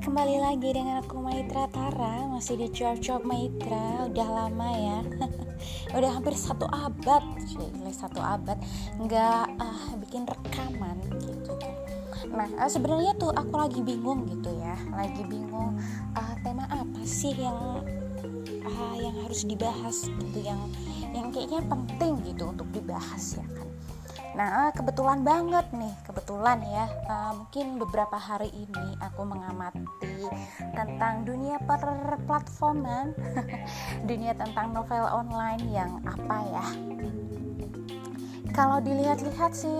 kembali lagi dengan aku Maitra Tara. Masih di Cuap-Cuap Maitra. Udah lama ya. Udah hampir satu abad Cile, Satu abad. Nggak uh, bikin rekaman gitu. Nah uh, sebenarnya tuh aku lagi bingung gitu ya. Lagi bingung uh, tema apa sih yang uh, Yang harus dibahas gitu Yang, yang kayaknya penting gitu untuk dibahas ya kan Nah, kebetulan banget nih, kebetulan ya, uh, mungkin beberapa hari ini aku mengamati tentang dunia per platforman, dunia tentang novel online yang apa ya, kalau dilihat-lihat sih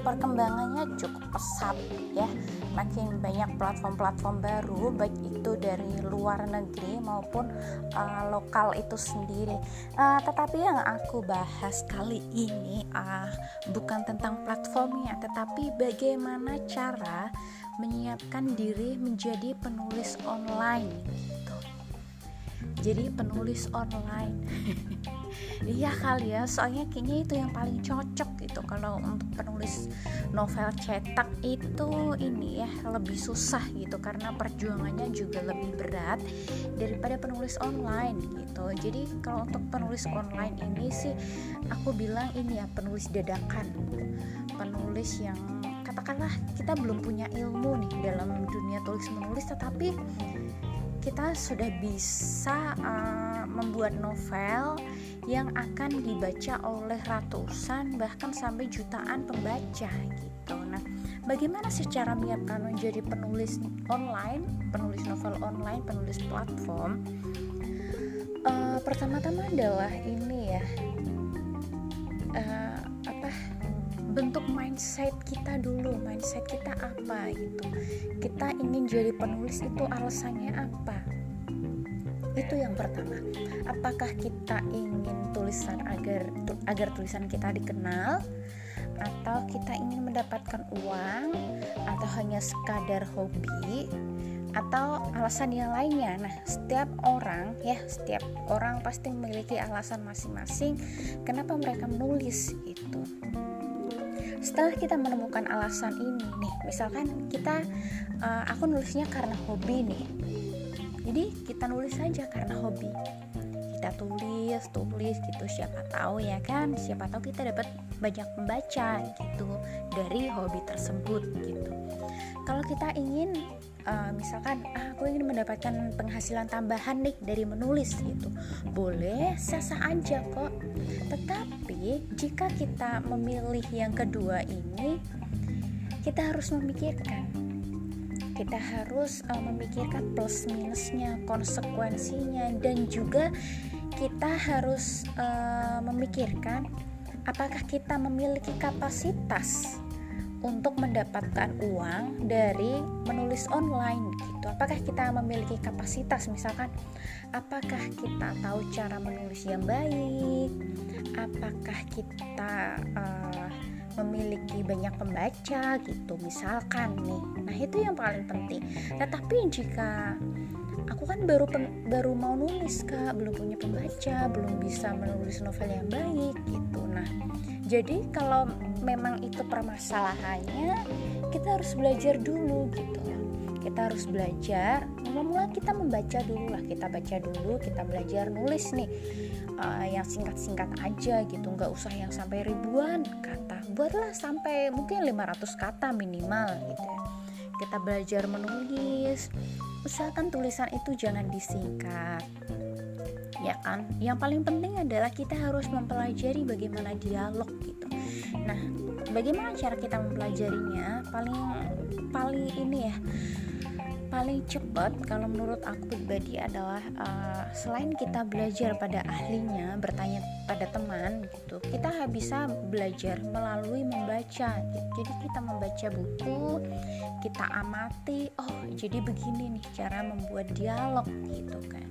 perkembangannya cukup pesat ya. Makin banyak platform-platform baru baik itu dari luar negeri maupun uh, lokal itu sendiri. Uh, tetapi yang aku bahas kali ini uh, bukan tentang platformnya tetapi bagaimana cara menyiapkan diri menjadi penulis online gitu. Jadi penulis online iya kali ya soalnya kayaknya itu yang paling cocok gitu kalau untuk penulis novel cetak itu ini ya lebih susah gitu karena perjuangannya juga lebih berat daripada penulis online gitu. Jadi kalau untuk penulis online ini sih aku bilang ini ya penulis dadakan penulis yang katakanlah kita belum punya ilmu nih dalam dunia tulis menulis tetapi kita sudah bisa uh, membuat novel yang akan dibaca oleh ratusan bahkan sampai jutaan pembaca gitu. Nah, bagaimana secara menyiapkan menjadi penulis online, penulis novel online, penulis platform? Uh, pertama-tama adalah ini ya. Uh, bentuk mindset kita dulu mindset kita apa gitu. Kita ingin jadi penulis itu alasannya apa? Itu yang pertama. Apakah kita ingin tulisan agar agar tulisan kita dikenal? Atau kita ingin mendapatkan uang? Atau hanya sekadar hobi? Atau alasan yang lainnya. Nah, setiap orang ya, setiap orang pasti memiliki alasan masing-masing kenapa mereka menulis itu setelah kita menemukan alasan ini nih misalkan kita uh, aku nulisnya karena hobi nih. Jadi kita nulis saja karena hobi. Kita tulis tulis gitu siapa tahu ya kan siapa tahu kita dapat banyak membaca gitu dari hobi tersebut gitu. Kalau kita ingin uh, misalkan ah, aku ingin mendapatkan penghasilan tambahan nih dari menulis gitu. Boleh sah-sah aja kok. Tetapi jika kita memilih yang kedua ini kita harus memikirkan. Kita harus uh, memikirkan plus minusnya konsekuensinya dan juga kita harus uh, memikirkan apakah kita memiliki kapasitas untuk mendapatkan uang dari menulis online gitu. Apakah kita memiliki kapasitas misalkan apakah kita tahu cara menulis yang baik? Apakah kita uh, memiliki banyak pembaca gitu misalkan nih. Nah, itu yang paling penting. Tetapi jika aku kan baru pen, baru mau nulis Kak, belum punya pembaca, belum bisa menulis novel yang baik gitu. Nah, jadi kalau memang itu permasalahannya kita harus belajar dulu gitu. Kita harus belajar mula-mula kita membaca dulu lah kita baca dulu kita belajar nulis nih. Uh, yang singkat-singkat aja gitu nggak usah yang sampai ribuan kata. Buatlah sampai mungkin 500 kata minimal gitu ya. Kita belajar menulis usahakan tulisan itu jangan disingkat ya kan? Yang paling penting adalah kita harus mempelajari bagaimana dialog gitu nah bagaimana cara kita mempelajarinya? Paling paling ini ya paling cepat kalau menurut aku pribadi adalah uh, selain kita belajar pada ahlinya bertanya pada teman gitu kita bisa belajar melalui membaca. Jadi kita membaca buku kita amati oh jadi begini nih cara membuat dialog gitu kan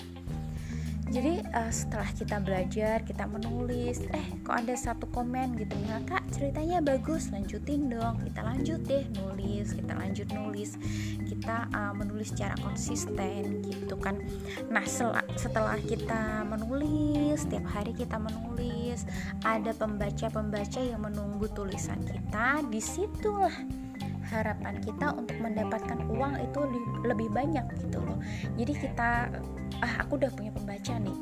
jadi uh, setelah kita belajar kita menulis eh kok ada satu komen gitu ya kak? Ceritanya bagus lanjutin dong. Kita lanjut deh nulis kita lanjut nulis. Kita uh, menulis secara konsisten gitu kan. Nah setelah kita menulis setiap hari kita menulis ada pembaca-pembaca yang menunggu tulisan kita di situlah harapan kita untuk mendapatkan uang itu lebih banyak gitu loh. Jadi kita ah aku udah punya pembaca nih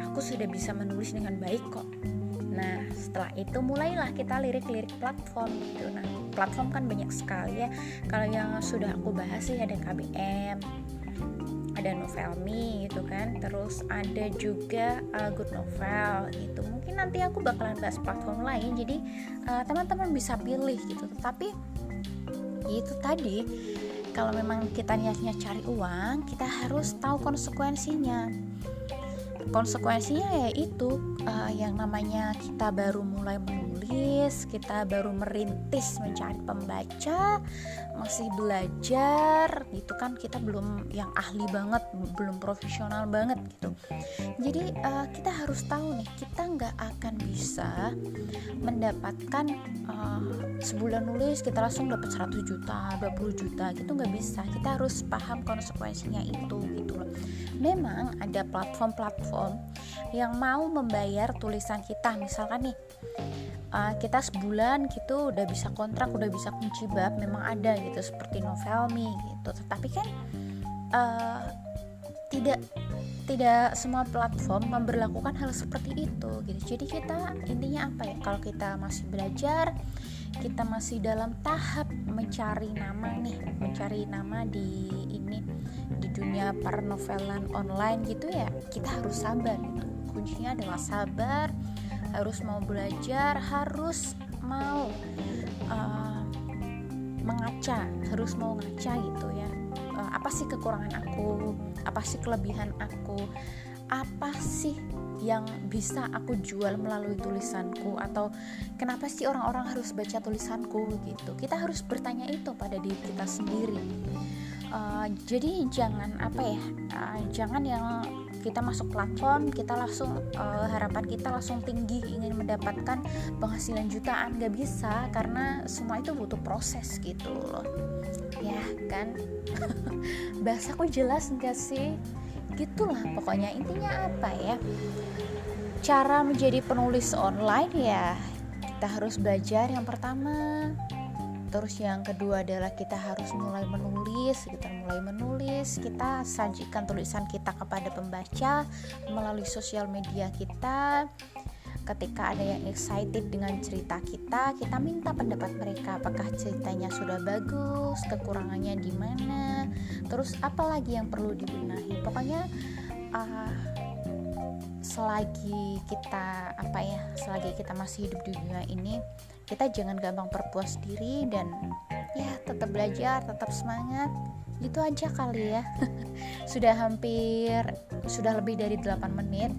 aku sudah bisa menulis dengan baik kok Nah, setelah itu mulailah kita lirik-lirik platform gitu. Nah, platform kan banyak sekali ya. Kalau yang sudah aku bahas sih ada KBM, ada Novelme gitu kan. Terus ada juga uh, Good Novel gitu. Mungkin nanti aku bakalan bahas platform lain. Jadi uh, teman-teman bisa pilih gitu. Tapi itu tadi kalau memang kita niatnya cari uang, kita harus tahu konsekuensinya konsekuensinya ya itu uh, yang namanya kita baru mulai menulis kita baru merintis mencari pembaca masih belajar gitu kan kita belum yang ahli banget belum profesional banget gitu. Jadi uh, kita harus tahu nih kita nggak akan bisa mendapatkan uh, sebulan nulis kita langsung dapat 100 juta 20 juta gitu nggak bisa. Kita harus paham konsekuensinya itu gitu loh. Memang ada platform-platform yang mau membayar tulisan kita. Misalkan nih uh, kita sebulan gitu udah bisa kontrak udah bisa kunci bab memang ada gitu seperti Novelme gitu. Tetapi kan uh, tidak tidak semua platform memberlakukan hal seperti itu gitu. Jadi kita intinya apa ya? Kalau kita masih belajar kita masih dalam tahap mencari nama nih mencari nama di ini dunia pernovelan online gitu ya kita harus sabar gitu. Kuncinya adalah sabar harus mau belajar harus mau uh, mengaca harus mau ngaca gitu ya. Uh, apa sih kekurangan aku? Apa sih kelebihan aku? Apa sih yang bisa aku jual melalui tulisanku? Atau kenapa sih orang-orang harus baca tulisanku gitu? Kita harus bertanya itu pada diri kita sendiri uh, jadi jangan apa ya uh, jangan yang kita masuk platform kita langsung uh, harapan kita langsung tinggi ingin mendapatkan penghasilan jutaan. Gak bisa karena semua itu butuh proses gitu loh. Ya kan? Bahasaku jelas gak sih? Gitulah pokoknya. Intinya apa ya? Cara menjadi penulis online ya kita harus belajar yang pertama terus yang kedua adalah kita harus mulai menulis kita mulai menulis kita sajikan tulisan kita kepada pembaca melalui sosial media kita. Ketika ada yang excited dengan cerita kita kita minta pendapat mereka apakah ceritanya sudah bagus kekurangannya di mana terus apa lagi yang perlu dibenahi. Pokoknya uh, selagi kita apa ya selagi kita masih hidup di dunia ini kita jangan gampang berpuas diri dan ya tetap belajar tetap semangat. Itu aja kali ya. Sudah hampir sudah lebih dari 8 menit.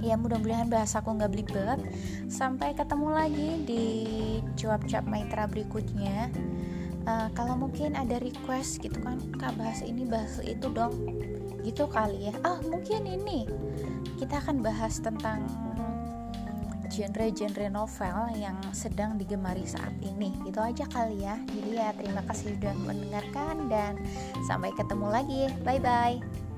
Ya mudah-mudahan bahasaku nggak belibet. Sampai ketemu lagi di cuap-cuap maitra berikutnya. Uh, kalau mungkin ada request gitu kan kak bahas ini bahas itu dong gitu kali ya. Ah mungkin ini kita akan bahas tentang genre-genre novel yang sedang digemari saat ini. Itu aja kali ya. Jadi ya terima kasih sudah mendengarkan dan sampai ketemu lagi. Bye bye